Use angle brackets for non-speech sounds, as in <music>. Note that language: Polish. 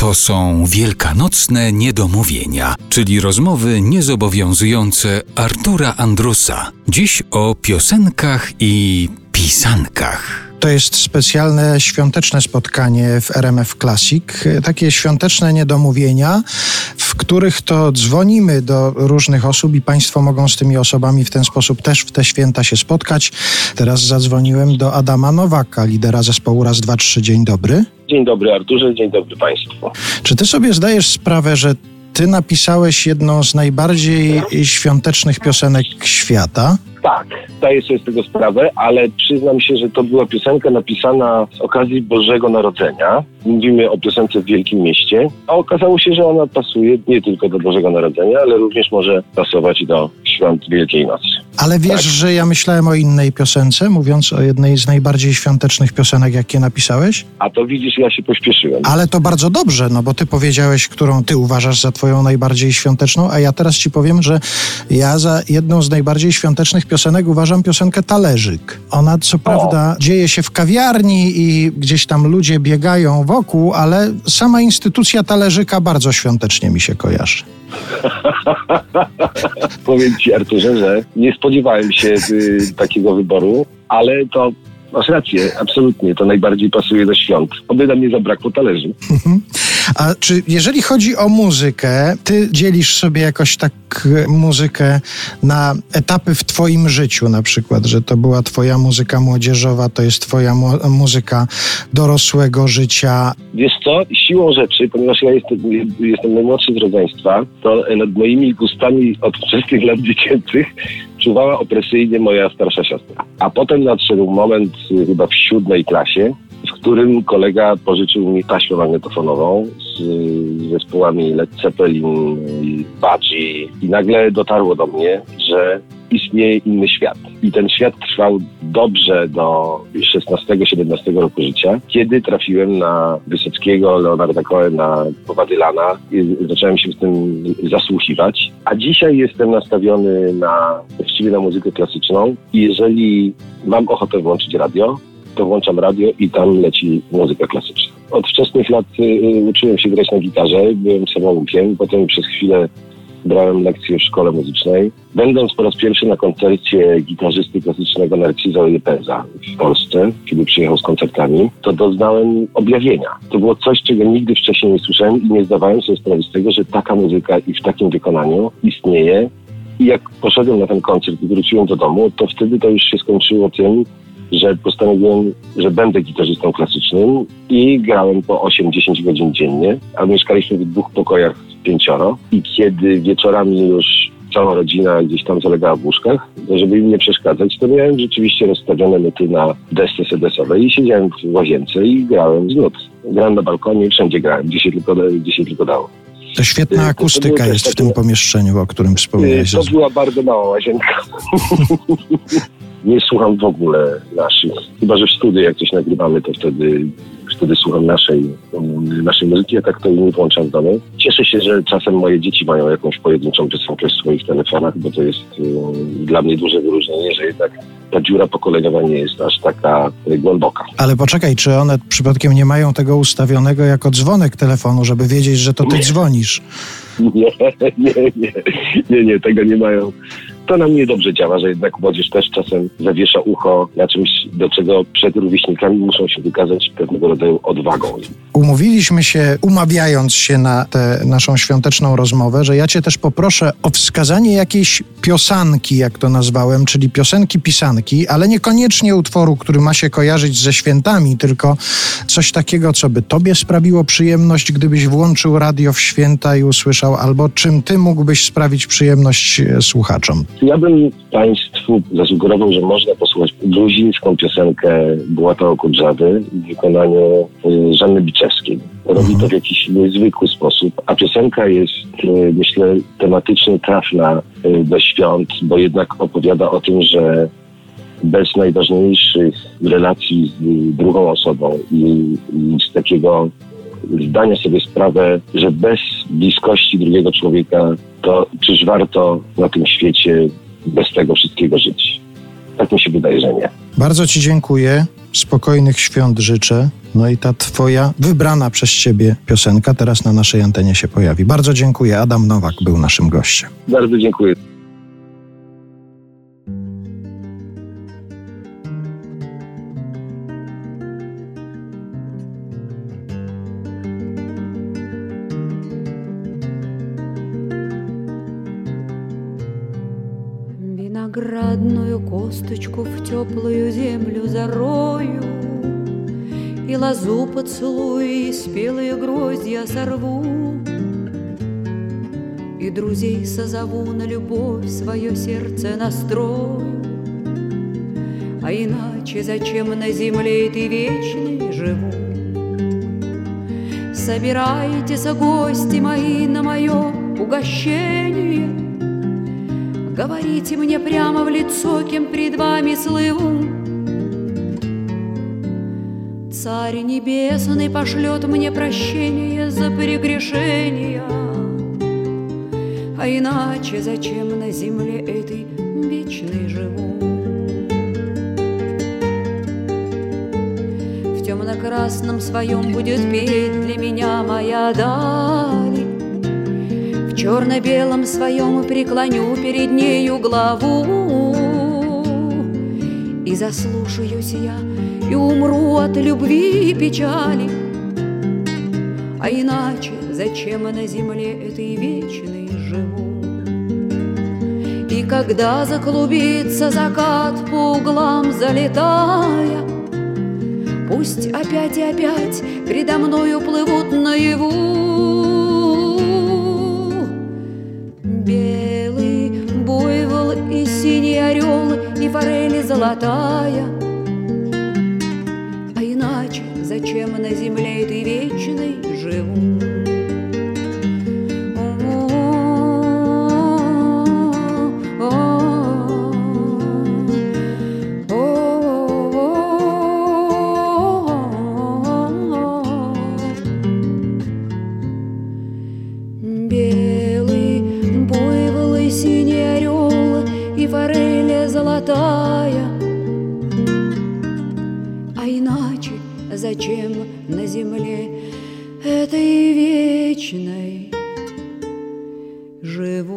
To są wielkanocne niedomówienia, czyli rozmowy niezobowiązujące Artura Andrusa. Dziś o piosenkach i pisankach. To jest specjalne świąteczne spotkanie w RMF Classic. Takie świąteczne niedomówienia, których to dzwonimy do różnych osób i Państwo mogą z tymi osobami w ten sposób też w te święta się spotkać. Teraz zadzwoniłem do Adama Nowaka, lidera zespołu Raz, Dwa, Trzy. Dzień dobry. Dzień dobry Arturze, dzień dobry Państwu. Czy Ty sobie zdajesz sprawę, że Ty napisałeś jedną z najbardziej świątecznych piosenek świata? Tak, zdaję sobie z tego sprawę, ale przyznam się, że to była piosenka napisana z okazji Bożego Narodzenia. Mówimy o piosence w Wielkim Mieście, a okazało się, że ona pasuje nie tylko do Bożego Narodzenia, ale również może pasować do świąt Wielkiej Nocy. Ale wiesz, tak. że ja myślałem o innej piosence, mówiąc o jednej z najbardziej świątecznych piosenek, jakie napisałeś? A to widzisz, ja się pośpieszyłem. Ale to bardzo dobrze, no bo ty powiedziałeś, którą ty uważasz za twoją najbardziej świąteczną, a ja teraz ci powiem, że ja za jedną z najbardziej świątecznych piosenek uważam piosenkę Talerzyk. Ona co prawda dzieje się w kawiarni i gdzieś tam ludzie biegają wokół, ale sama instytucja Talerzyka bardzo świątecznie mi się kojarzy. <laughs> Powiem ci Arturze, że nie spodziewałem się y, takiego wyboru, ale to Masz rację, absolutnie. To najbardziej pasuje do świąt. Oby nam nie zabrakło talerzy. <laughs> A czy jeżeli chodzi o muzykę, ty dzielisz sobie jakoś tak muzykę na etapy w twoim życiu na przykład, że to była twoja muzyka młodzieżowa, to jest twoja mu muzyka dorosłego życia? Wiesz co, siłą rzeczy, ponieważ ja jestem, jestem najmłodszy z rodzeństwa, to nad moimi gustami od wczesnych lat dziecięcych czuwała opresyjnie moja starsza siostra. A potem nadszedł moment y, chyba w siódmej klasie, w którym kolega pożyczył mi taśmę magnetofonową z zespołami Led Zeppelin, Budgie i nagle dotarło do mnie, że istnieje inny świat. I ten świat trwał dobrze do 16-17 roku życia, kiedy trafiłem na Wysockiego, Leonarda Cohena, Bowadylana i zacząłem się w tym zasłuchiwać. A dzisiaj jestem nastawiony na, właściwie na muzykę klasyczną i jeżeli mam ochotę włączyć radio, to włączam radio i tam leci muzyka klasyczna. Od wczesnych lat y, y, uczyłem się grać na gitarze, byłem samoukiem, potem przez chwilę brałem lekcje w szkole muzycznej. Będąc po raz pierwszy na koncercie gitarzysty klasycznego Narciso Lepeza w Polsce, kiedy przyjechał z koncertami, to doznałem objawienia. To było coś, czego nigdy wcześniej nie słyszałem i nie zdawałem sobie sprawy z tego, że taka muzyka i w takim wykonaniu istnieje. I jak poszedłem na ten koncert i wróciłem do domu, to wtedy to już się skończyło tym, że postanowiłem, że będę gitarzystą klasycznym i grałem po 8-10 godzin dziennie, a mieszkaliśmy w dwóch pokojach pięcioro i kiedy wieczorami już cała rodzina gdzieś tam zalegała w łóżkach, żeby im nie przeszkadzać, to miałem rzeczywiście rozstawione nuty na desce sedesowej i siedziałem w łazience i grałem z nut. Grałem na balkonie, wszędzie grałem, gdzie się tylko, gdzie się tylko dało. To świetna akustyka to jest w tym pomieszczeniu, o którym wspomniałeś. To była bardzo mała łazienka. <laughs> nie słucham w ogóle naszych. Chyba, że w studiu jak coś nagrywamy, to wtedy, wtedy słucham naszej, naszej muzyki, a tak to nie włączam w domu. Cieszę się, że czasem moje dzieci mają jakąś pojedynczą piosenkę w swoich telefonach, bo to jest um, dla mnie duże wyróżnienie, że jednak ta dziura pokoleniowa nie jest aż taka y, głęboka. Ale poczekaj, czy one przypadkiem nie mają tego ustawionego jako dzwonek telefonu, żeby wiedzieć, że to ty nie. dzwonisz? <laughs> Nie, nie, nie, nie, nie, tego nie mają to na mnie dobrze działa, że jednak młodzież też czasem zawiesza ucho na czymś, do czego przed rówieśnikami muszą się wykazać pewnego rodzaju odwagą. Umówiliśmy się, umawiając się na tę naszą świąteczną rozmowę, że ja cię też poproszę o wskazanie jakiejś piosanki, jak to nazwałem, czyli piosenki pisanki, ale niekoniecznie utworu, który ma się kojarzyć ze świętami, tylko coś takiego, co by tobie sprawiło przyjemność, gdybyś włączył radio w święta i usłyszał, albo czym ty mógłbyś sprawić przyjemność e, słuchaczom. Ja bym Państwu zasugerował, że można posłuchać gruzińską piosenkę Błata Okudrzawy w wykonaniu y, Żanny Biczewskiej. Robi to w jakiś niezwykły sposób, a piosenka jest, y, myślę, tematycznie trafna y, do świąt, bo jednak opowiada o tym, że bez najważniejszych relacji z drugą osobą i, i z takiego zdania sobie sprawę, że bez bliskości drugiego człowieka, to czyż warto na tym świecie bez tego wszystkiego żyć? Tak mi się wydaje, że nie. Bardzo Ci dziękuję. Spokojnych świąt życzę. No i ta twoja wybrana przez ciebie piosenka teraz na naszej antenie się pojawi. Bardzo dziękuję. Adam Nowak był naszym gościem. Bardzo dziękuję. Виноградную косточку в теплую землю зарою И лозу поцелую, и спелые гроздья сорву. И друзей созову на любовь свое сердце настрою. А иначе зачем на земле ты вечный живу? Собирайтесь, гости мои, на мое угощение Говорите мне прямо в лицо, кем пред вами слыву. Царь небесный пошлет мне прощение за прегрешения. А иначе зачем на земле этой вечной живу? В темно-красном своем будет петь для меня моя даль. В черно-белом своем преклоню перед нею главу. И заслушаюсь я, и умру от любви и печали. А иначе зачем на земле этой вечной живу? И когда заклубится закат по углам залетая Пусть опять и опять предо мною плывут наяву форели золотая А иначе зачем на земле этой вечной живу? Зачем на земле этой вечной живу?